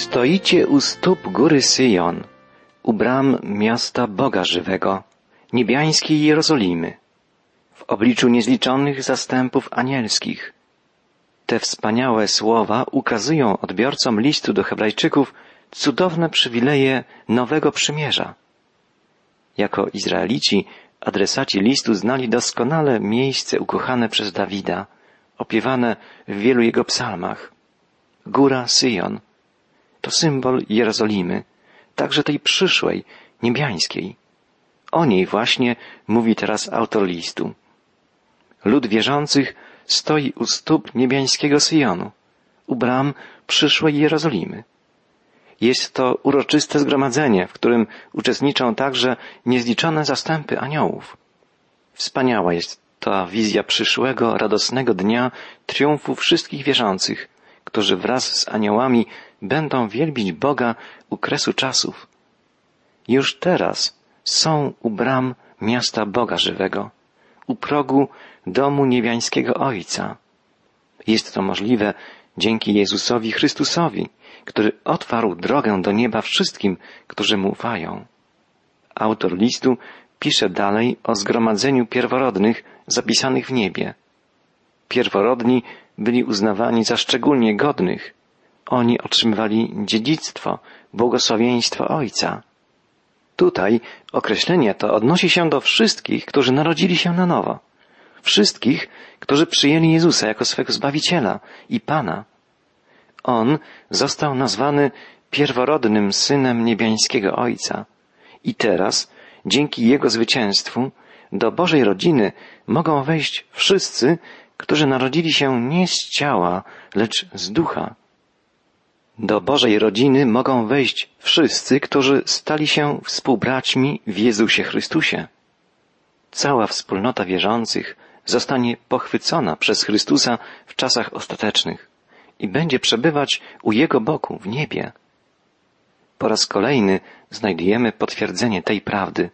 Stoicie u stóp góry Syjon, u bram miasta Boga żywego, niebiańskiej Jerozolimy, w obliczu niezliczonych zastępów anielskich. Te wspaniałe słowa ukazują odbiorcom listu do Hebrajczyków cudowne przywileje nowego przymierza. Jako Izraelici, adresaci listu znali doskonale miejsce ukochane przez Dawida, opiewane w wielu jego psalmach. Góra Syjon to symbol Jerozolimy, także tej przyszłej, niebiańskiej. O niej właśnie mówi teraz autor listu. Lud wierzących stoi u stóp niebiańskiego Syjonu, u bram przyszłej Jerozolimy. Jest to uroczyste zgromadzenie, w którym uczestniczą także niezliczone zastępy aniołów. Wspaniała jest ta wizja przyszłego, radosnego dnia triumfu wszystkich wierzących, którzy wraz z aniołami będą wielbić Boga u kresu czasów. Już teraz są u bram miasta Boga żywego, u progu domu niebiańskiego Ojca. Jest to możliwe dzięki Jezusowi Chrystusowi, który otwarł drogę do nieba wszystkim, którzy mu ufają. Autor listu pisze dalej o zgromadzeniu pierworodnych zapisanych w niebie. Pierworodni byli uznawani za szczególnie godnych. Oni otrzymywali dziedzictwo, błogosławieństwo Ojca. Tutaj określenie to odnosi się do wszystkich, którzy narodzili się na nowo. Wszystkich, którzy przyjęli Jezusa jako swego Zbawiciela i Pana. On został nazwany pierworodnym synem niebiańskiego Ojca. I teraz, dzięki Jego zwycięstwu, do Bożej rodziny mogą wejść wszyscy, którzy narodzili się nie z ciała, lecz z ducha. Do Bożej rodziny mogą wejść wszyscy, którzy stali się współbraćmi w Jezusie Chrystusie. Cała wspólnota wierzących zostanie pochwycona przez Chrystusa w czasach ostatecznych i będzie przebywać u Jego boku w niebie. Po raz kolejny znajdujemy potwierdzenie tej prawdy,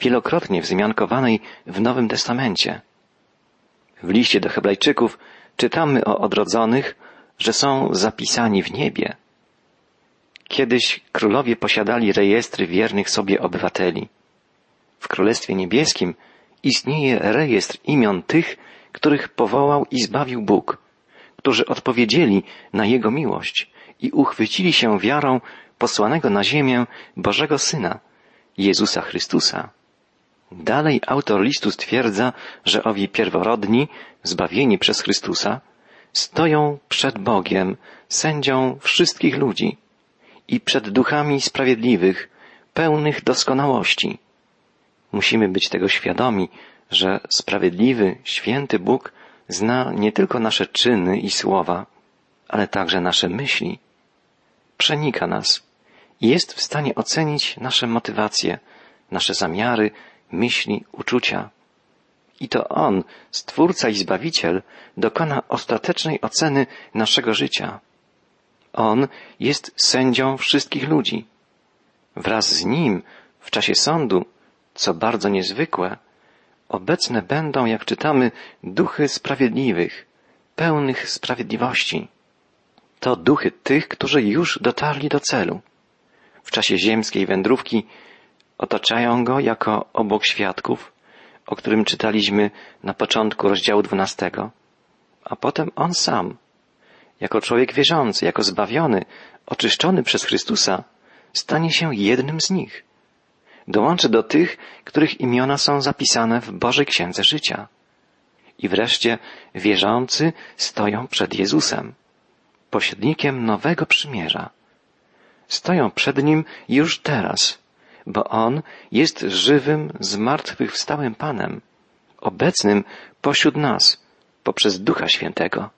wielokrotnie wzmiankowanej w Nowym Testamencie. W liście do Hebrajczyków czytamy o odrodzonych, że są zapisani w niebie. Kiedyś królowie posiadali rejestry wiernych sobie obywateli. W Królestwie Niebieskim istnieje rejestr imion tych, których powołał i zbawił Bóg, którzy odpowiedzieli na Jego miłość i uchwycili się wiarą posłanego na ziemię Bożego Syna, Jezusa Chrystusa. Dalej autor listu stwierdza, że owi pierworodni, zbawieni przez Chrystusa, stoją przed Bogiem, sędzią wszystkich ludzi i przed duchami sprawiedliwych, pełnych doskonałości. Musimy być tego świadomi, że sprawiedliwy, święty Bóg zna nie tylko nasze czyny i słowa, ale także nasze myśli. Przenika nas i jest w stanie ocenić nasze motywacje, nasze zamiary, myśli, uczucia. I to On, Stwórca i Zbawiciel, dokona ostatecznej oceny naszego życia. On jest sędzią wszystkich ludzi. Wraz z Nim, w czasie sądu, co bardzo niezwykłe, obecne będą, jak czytamy, duchy sprawiedliwych, pełnych sprawiedliwości. To duchy tych, którzy już dotarli do celu. W czasie ziemskiej wędrówki otaczają go jako obok świadków, o którym czytaliśmy na początku rozdziału dwunastego, a potem on sam, jako człowiek wierzący, jako zbawiony, oczyszczony przez Chrystusa, stanie się jednym z nich. Dołączy do tych, których imiona są zapisane w Bożej Księdze Życia. I wreszcie wierzący stoją przed Jezusem, pośrednikiem nowego przymierza. Stoją przed Nim już teraz, bo On jest żywym, zmartwychwstałym Panem, obecnym pośród nas poprzez Ducha Świętego.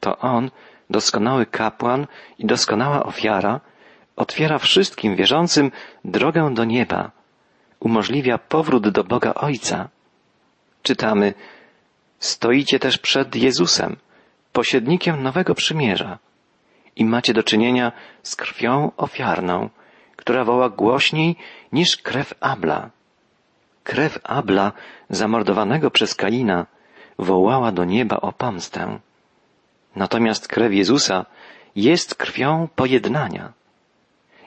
To On, doskonały kapłan i doskonała ofiara, otwiera wszystkim wierzącym drogę do nieba, umożliwia powrót do Boga Ojca. Czytamy, stoicie też przed Jezusem, pośrednikiem nowego przymierza i macie do czynienia z krwią ofiarną, która woła głośniej niż krew Abla. Krew Abla, zamordowanego przez Kaina, wołała do nieba o pomstę. Natomiast krew Jezusa jest krwią pojednania.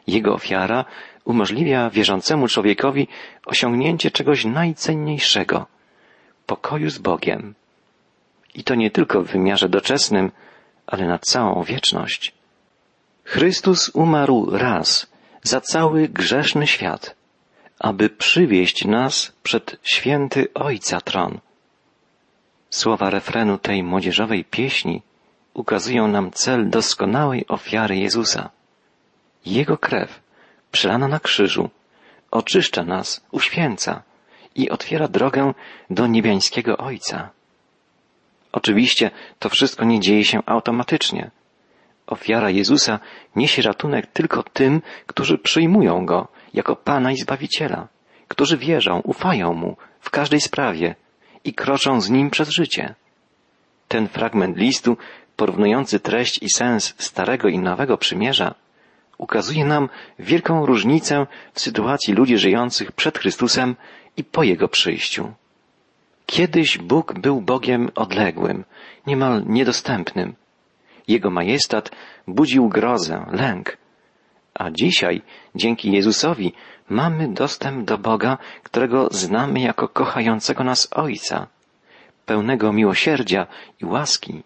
Jego ofiara umożliwia wierzącemu człowiekowi osiągnięcie czegoś najcenniejszego pokoju z Bogiem. I to nie tylko w wymiarze doczesnym, ale na całą wieczność. Chrystus umarł raz za cały grzeszny świat, aby przywieść nas przed święty Ojca tron. Słowa refrenu tej młodzieżowej pieśni ukazują nam cel doskonałej ofiary Jezusa. Jego krew, przelana na krzyżu, oczyszcza nas, uświęca i otwiera drogę do niebiańskiego Ojca. Oczywiście to wszystko nie dzieje się automatycznie. Ofiara Jezusa niesie ratunek tylko tym, którzy przyjmują Go jako Pana i Zbawiciela, którzy wierzą, ufają Mu w każdej sprawie i kroczą z Nim przez życie. Ten fragment listu, porównujący treść i sens Starego i Nowego Przymierza, ukazuje nam wielką różnicę w sytuacji ludzi żyjących przed Chrystusem i po Jego przyjściu. Kiedyś Bóg był Bogiem odległym, niemal niedostępnym. Jego majestat budził grozę, lęk. A dzisiaj, dzięki Jezusowi, mamy dostęp do Boga, którego znamy jako kochającego nas Ojca, pełnego miłosierdzia i łaski.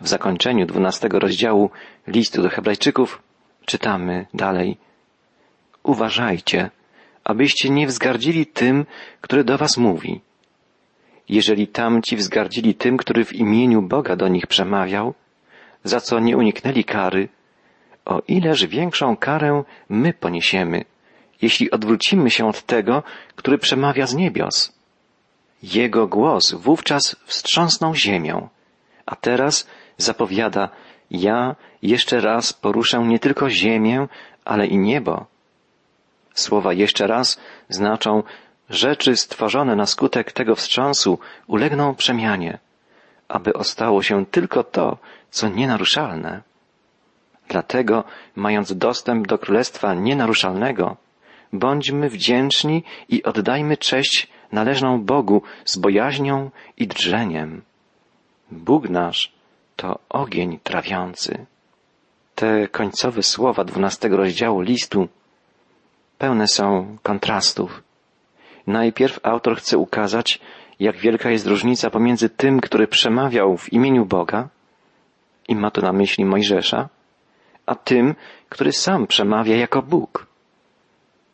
W zakończeniu dwunastego rozdziału listu do Hebrajczyków czytamy dalej. Uważajcie, abyście nie wzgardzili tym, który do was mówi. Jeżeli tamci wzgardzili tym, który w imieniu Boga do nich przemawiał, za co nie uniknęli kary, o ileż większą karę my poniesiemy, jeśli odwrócimy się od tego, który przemawia z niebios. Jego głos wówczas wstrząsnął ziemią, a teraz zapowiada, ja jeszcze raz poruszę nie tylko ziemię, ale i niebo. Słowa jeszcze raz znaczą rzeczy stworzone na skutek tego wstrząsu ulegną przemianie, aby ostało się tylko to, co nienaruszalne. Dlatego, mając dostęp do Królestwa nienaruszalnego, bądźmy wdzięczni i oddajmy cześć należną Bogu z bojaźnią i drżeniem. Bóg nasz to ogień trawiący. Te końcowe słowa dwunastego rozdziału listu pełne są kontrastów. Najpierw autor chce ukazać, jak wielka jest różnica pomiędzy tym, który przemawiał w imieniu Boga, i ma to na myśli Mojżesza, a tym, który sam przemawia jako Bóg.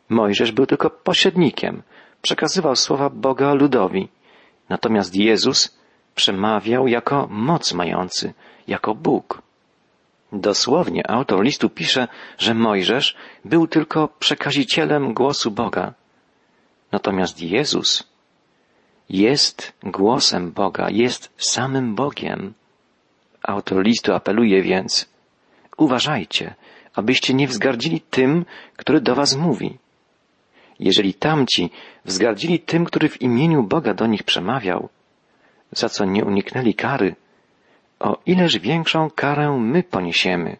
Mojżesz był tylko pośrednikiem, przekazywał słowa Boga ludowi, natomiast Jezus przemawiał jako moc mający, jako Bóg. Dosłownie autor listu pisze, że Mojżesz był tylko przekazicielem głosu Boga. Natomiast Jezus jest głosem Boga, jest samym Bogiem. Autor listu apeluje więc, uważajcie, abyście nie wzgardzili tym, który do was mówi. Jeżeli tamci wzgardzili tym, który w imieniu Boga do nich przemawiał, za co nie uniknęli kary, o ileż większą karę my poniesiemy,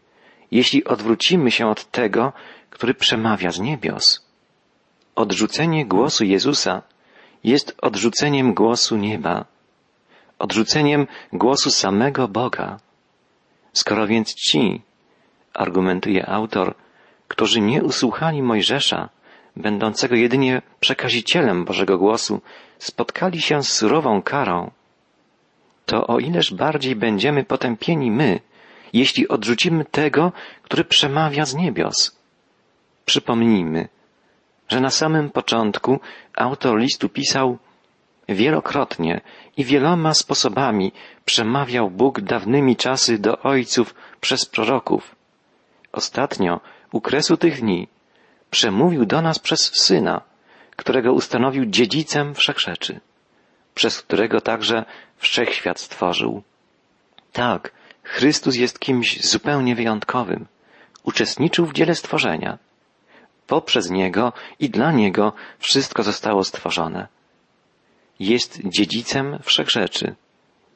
jeśli odwrócimy się od tego, który przemawia z niebios. Odrzucenie głosu Jezusa jest odrzuceniem głosu nieba, odrzuceniem głosu samego Boga. Skoro więc ci, argumentuje autor, którzy nie usłuchali Mojżesza, będącego jedynie przekazicielem Bożego głosu, spotkali się z surową karą, to o ileż bardziej będziemy potępieni my, jeśli odrzucimy tego, który przemawia z niebios. Przypomnijmy, że na samym początku autor listu pisał wielokrotnie i wieloma sposobami przemawiał Bóg dawnymi czasy do ojców przez proroków. Ostatnio, u kresu tych dni, przemówił do nas przez Syna, którego ustanowił dziedzicem wszechrzeczy, przez którego także wszechświat stworzył. Tak, Chrystus jest kimś zupełnie wyjątkowym. Uczestniczył w dziele stworzenia. Poprzez Niego i dla Niego wszystko zostało stworzone. Jest dziedzicem wszechrzeczy.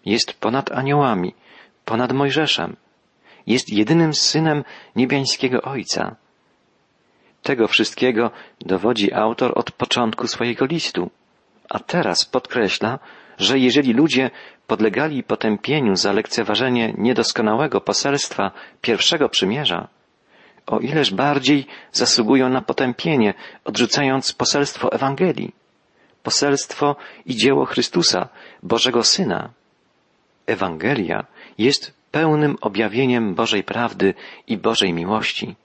Jest ponad aniołami, ponad Mojżeszem. Jest jedynym synem niebiańskiego Ojca. Tego wszystkiego dowodzi autor od początku swojego listu, a teraz podkreśla, że jeżeli ludzie podlegali potępieniu za lekceważenie niedoskonałego poselstwa pierwszego przymierza, o ileż bardziej zasługują na potępienie, odrzucając poselstwo Ewangelii, poselstwo i dzieło Chrystusa, Bożego Syna. Ewangelia jest pełnym objawieniem Bożej prawdy i Bożej miłości.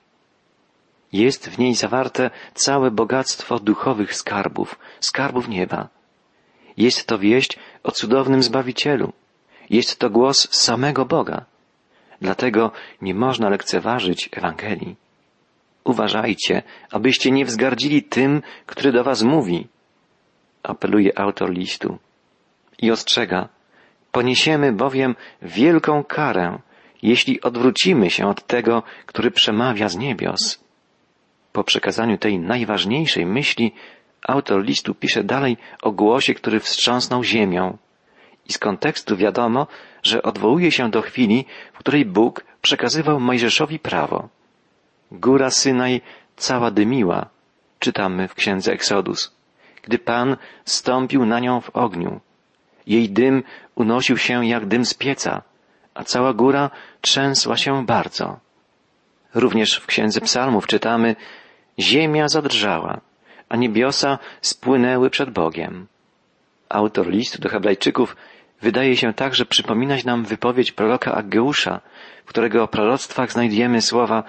Jest w niej zawarte całe bogactwo duchowych skarbów, skarbów nieba. Jest to wieść o cudownym Zbawicielu. Jest to głos samego Boga. Dlatego nie można lekceważyć Ewangelii. Uważajcie, abyście nie wzgardzili tym, który do was mówi, apeluje autor listu. I ostrzega, poniesiemy bowiem wielką karę, jeśli odwrócimy się od tego, który przemawia z niebios. Po przekazaniu tej najważniejszej myśli, autor listu pisze dalej o głosie, który wstrząsnął ziemią. I z kontekstu wiadomo, że odwołuje się do chwili, w której Bóg przekazywał Mojżeszowi prawo. Góra Synaj cała dymiła, czytamy w księdze Exodus, gdy Pan stąpił na nią w ogniu. Jej dym unosił się jak dym z pieca, a cała góra trzęsła się bardzo. Również w księdze psalmów czytamy, ziemia zadrżała, a niebiosa spłynęły przed Bogiem. Autor listu do Hebrajczyków wydaje się także przypominać nam wypowiedź proroka Aggeusza, w którego proroctwach znajdujemy słowa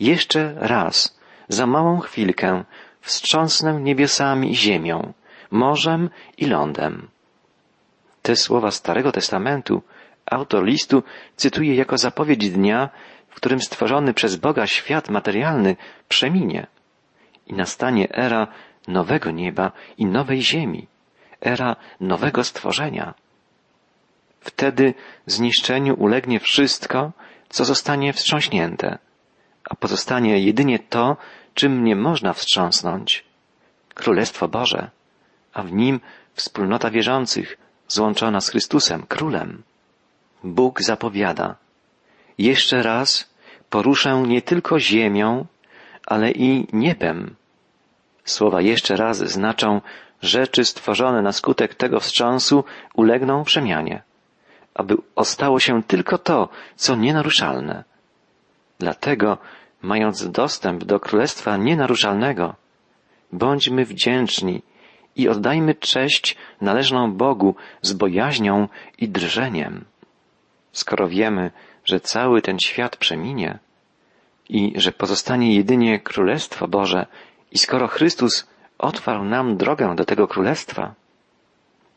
jeszcze raz, za małą chwilkę, wstrząsnę niebiosami i ziemią, morzem i lądem. Te słowa Starego Testamentu autor listu cytuje jako zapowiedź dnia, w którym stworzony przez Boga świat materialny przeminie i nastanie era nowego nieba i nowej ziemi, era nowego stworzenia. Wtedy zniszczeniu ulegnie wszystko, co zostanie wstrząśnięte, a pozostanie jedynie to, czym nie można wstrząsnąć. Królestwo Boże, a w nim wspólnota wierzących, złączona z Chrystusem, Królem. Bóg zapowiada, jeszcze raz poruszę nie tylko ziemią, ale i niebem. Słowa jeszcze raz znaczą, rzeczy stworzone na skutek tego wstrząsu ulegną przemianie, aby ostało się tylko to, co nienaruszalne. Dlatego, mając dostęp do Królestwa Nienaruszalnego, bądźmy wdzięczni i oddajmy cześć należną Bogu z bojaźnią i drżeniem. Skoro wiemy, że cały ten świat przeminie i że pozostanie jedynie Królestwo Boże i skoro Chrystus otwarł nam drogę do tego Królestwa,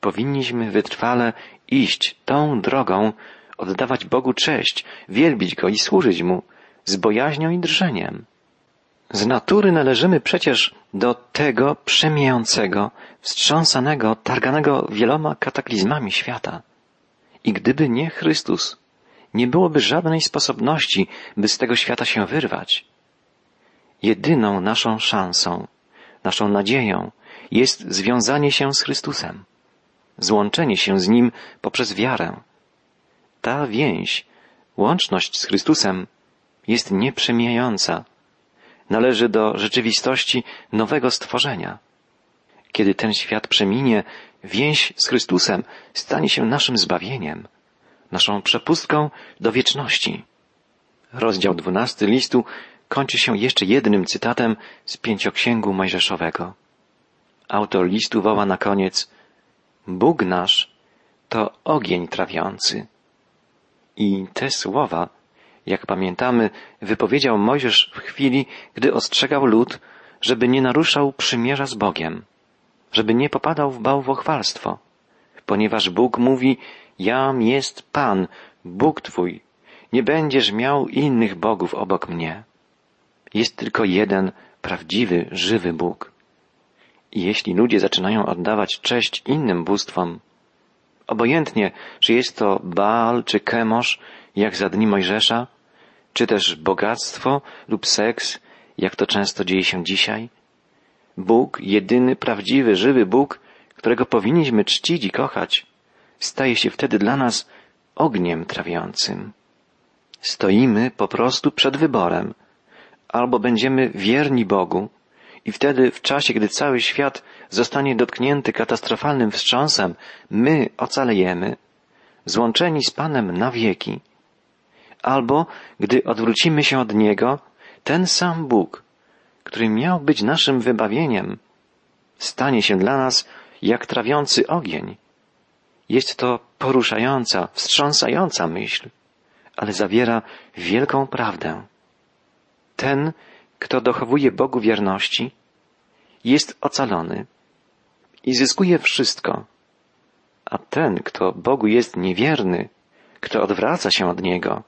powinniśmy wytrwale iść tą drogą, oddawać Bogu cześć, wielbić Go i służyć Mu z bojaźnią i drżeniem. Z natury należymy przecież do tego przemijającego, wstrząsanego, targanego wieloma kataklizmami świata. I gdyby nie Chrystus, nie byłoby żadnej sposobności, by z tego świata się wyrwać. Jedyną naszą szansą, naszą nadzieją jest związanie się z Chrystusem, złączenie się z Nim poprzez wiarę. Ta więź, łączność z Chrystusem jest nieprzemijająca. Należy do rzeczywistości nowego stworzenia. Kiedy ten świat przeminie, więź z Chrystusem stanie się naszym zbawieniem, naszą przepustką do wieczności. Rozdział dwunasty listu kończy się jeszcze jednym cytatem z pięcioksięgu Mojżeszowego. Autor listu woła na koniec Bóg nasz to ogień trawiący. I te słowa jak pamiętamy, wypowiedział Mojżesz w chwili, gdy ostrzegał lud, żeby nie naruszał przymierza z Bogiem, żeby nie popadał w bałwochwalstwo, ponieważ Bóg mówi, jam jest Pan, Bóg Twój, nie będziesz miał innych bogów obok mnie. Jest tylko jeden prawdziwy, żywy Bóg. I jeśli ludzie zaczynają oddawać cześć innym bóstwom, obojętnie, czy jest to Baal czy Kemosz, jak za dni Mojżesza, czy też bogactwo lub seks, jak to często dzieje się dzisiaj? Bóg, jedyny, prawdziwy, żywy Bóg, którego powinniśmy czcić i kochać, staje się wtedy dla nas ogniem trawiącym. Stoimy po prostu przed wyborem. Albo będziemy wierni Bogu I wtedy, w czasie, gdy cały świat zostanie dotknięty katastrofalnym wstrząsem, my ocalejemy, złączeni z Panem na wieki. Albo, gdy odwrócimy się od Niego, ten sam Bóg, który miał być naszym wybawieniem, stanie się dla nas jak trawiący ogień. Jest to poruszająca, wstrząsająca myśl, ale zawiera wielką prawdę. Ten, kto dochowuje Bogu wierności, jest ocalony i zyskuje wszystko, a ten, kto Bogu jest niewierny, kto odwraca się od Niego,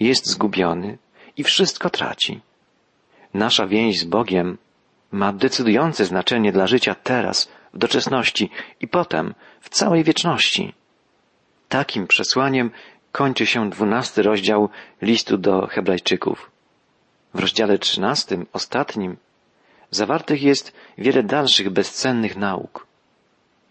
jest zgubiony i wszystko traci. Nasza więź z Bogiem ma decydujące znaczenie dla życia teraz, w doczesności i potem w całej wieczności. Takim przesłaniem kończy się dwunasty rozdział listu do Hebrajczyków. W rozdziale trzynastym, ostatnim, zawartych jest wiele dalszych bezcennych nauk.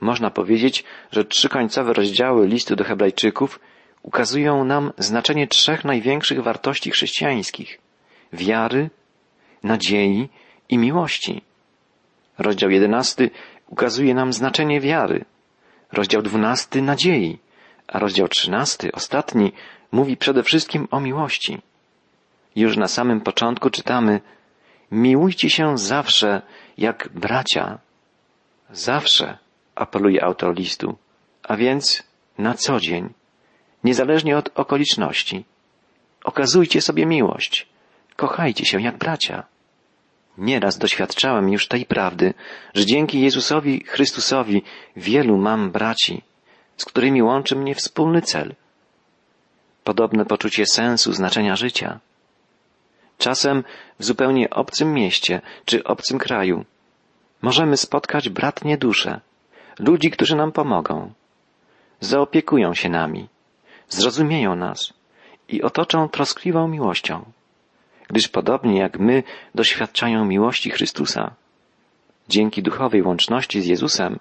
Można powiedzieć, że trzy końcowe rozdziały listu do Hebrajczyków ukazują nam znaczenie trzech największych wartości chrześcijańskich wiary, nadziei i miłości. Rozdział jedenasty ukazuje nam znaczenie wiary. Rozdział dwunasty nadziei, a rozdział trzynasty, ostatni, mówi przede wszystkim o miłości. Już na samym początku czytamy Miłujcie się zawsze jak bracia. Zawsze, apeluje autor listu, a więc na co dzień, niezależnie od okoliczności. Okazujcie sobie miłość. Kochajcie się jak bracia. Nieraz doświadczałem już tej prawdy, że dzięki Jezusowi Chrystusowi wielu mam braci, z którymi łączy mnie wspólny cel. Podobne poczucie sensu, znaczenia życia. Czasem w zupełnie obcym mieście czy obcym kraju możemy spotkać bratnie dusze, ludzi, którzy nam pomogą, zaopiekują się nami, zrozumieją nas i otoczą troskliwą miłością gdyż podobnie jak my doświadczają miłości Chrystusa. Dzięki duchowej łączności z Jezusem,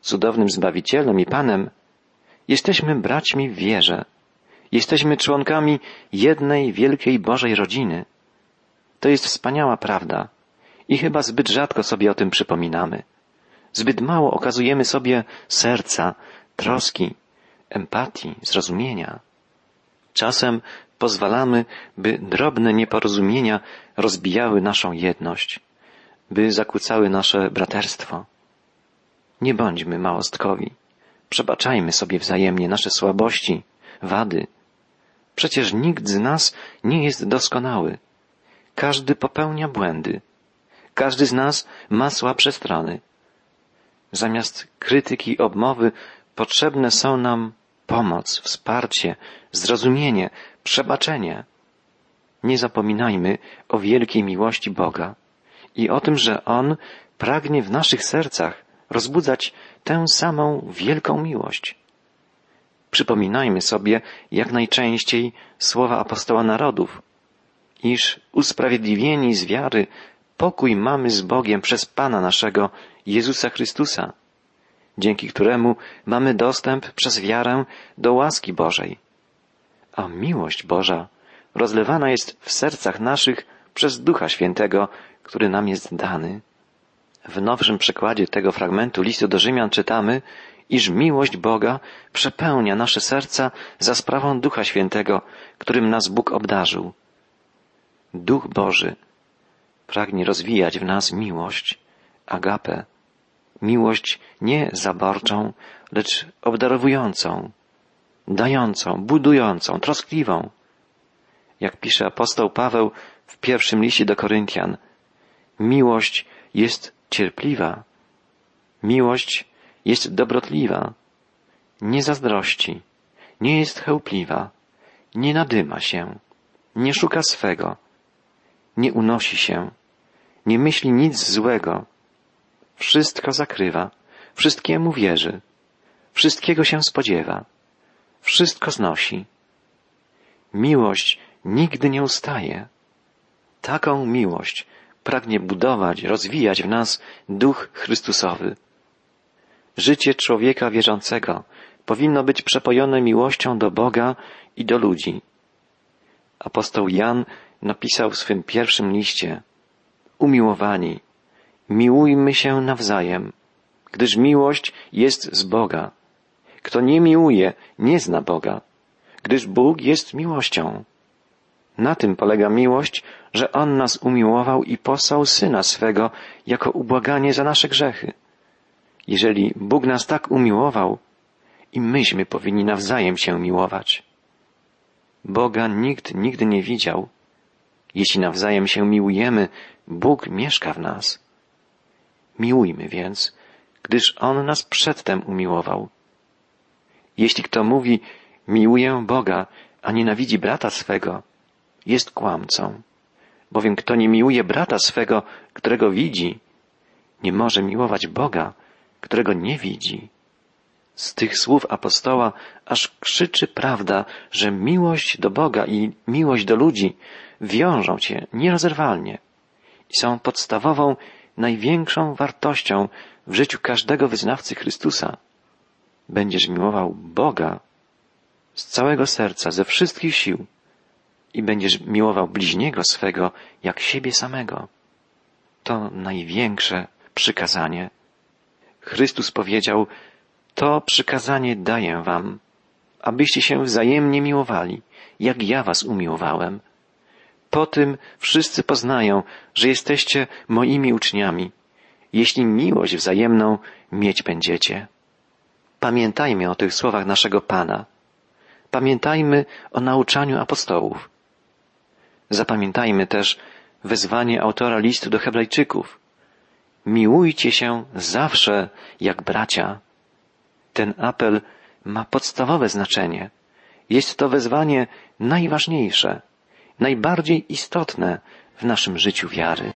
cudownym Zbawicielem i Panem, jesteśmy braćmi w wierze. Jesteśmy członkami jednej wielkiej Bożej rodziny. To jest wspaniała prawda i chyba zbyt rzadko sobie o tym przypominamy. Zbyt mało okazujemy sobie serca, troski, empatii, zrozumienia. Czasem pozwalamy, by drobne nieporozumienia rozbijały naszą jedność, by zakłócały nasze braterstwo. Nie bądźmy małostkowi. Przebaczajmy sobie wzajemnie nasze słabości, wady. Przecież nikt z nas nie jest doskonały. Każdy popełnia błędy. Każdy z nas ma słabsze strony. Zamiast krytyki, obmowy potrzebne są nam pomoc, wsparcie, zrozumienie, przebaczenie. Nie zapominajmy o wielkiej miłości Boga i o tym, że On pragnie w naszych sercach rozbudzać tę samą wielką miłość. Przypominajmy sobie jak najczęściej słowa apostoła narodów, iż usprawiedliwieni z wiary pokój mamy z Bogiem przez Pana naszego Jezusa Chrystusa, dzięki któremu mamy dostęp przez wiarę do łaski Bożej a miłość Boża rozlewana jest w sercach naszych przez Ducha Świętego, który nam jest dany. W nowszym przekładzie tego fragmentu listu do Rzymian czytamy, iż miłość Boga przepełnia nasze serca za sprawą Ducha Świętego, którym nas Bóg obdarzył. Duch Boży pragnie rozwijać w nas miłość, agapę, miłość nie zaborczą, lecz obdarowującą, dającą, budującą, troskliwą. Jak pisze apostoł Paweł w pierwszym liście do Koryntian, miłość jest cierpliwa, miłość jest dobrotliwa, nie zazdrości, nie jest chełpliwa, nie nadyma się, nie szuka swego, nie unosi się, nie myśli nic złego, wszystko zakrywa, wszystkiemu wierzy, wszystkiego się spodziewa wszystko znosi. Miłość nigdy nie ustaje. Taką miłość pragnie budować, rozwijać w nas duch Chrystusowy. Życie człowieka wierzącego powinno być przepojone miłością do Boga i do ludzi. Apostoł Jan napisał w swym pierwszym liście Umiłowani, Miłujmy się nawzajem, gdyż miłość jest z Boga. Kto nie miłuje, nie zna Boga, gdyż Bóg jest miłością. Na tym polega miłość, że On nas umiłował i posłał Syna swego jako ubłaganie za nasze grzechy. Jeżeli Bóg nas tak umiłował, i myśmy powinni nawzajem się miłować. Boga nikt nigdy nie widział. Jeśli nawzajem się miłujemy, Bóg mieszka w nas. Miłujmy więc, gdyż On nas przedtem umiłował. Jeśli kto mówi, miłuję Boga, a nienawidzi brata swego, jest kłamcą. Bowiem kto nie miłuje brata swego, którego widzi, nie może miłować Boga, którego nie widzi. Z tych słów apostoła aż krzyczy prawda, że miłość do Boga i miłość do ludzi wiążą cię nierozerwalnie i są podstawową, największą wartością w życiu każdego wyznawcy Chrystusa. Będziesz miłował Boga z całego serca, ze wszystkich sił i będziesz miłował bliźniego swego jak siebie samego. To największe przykazanie. Chrystus powiedział, to przykazanie daję wam, abyście się wzajemnie miłowali, jak ja was umiłowałem. Po tym wszyscy poznają, że jesteście moimi uczniami, jeśli miłość wzajemną mieć będziecie. Pamiętajmy o tych słowach naszego Pana. Pamiętajmy o nauczaniu apostołów. Zapamiętajmy też wezwanie autora listu do Hebrajczyków. Miłujcie się zawsze jak bracia. Ten apel ma podstawowe znaczenie. Jest to wezwanie najważniejsze, najbardziej istotne w naszym życiu wiary.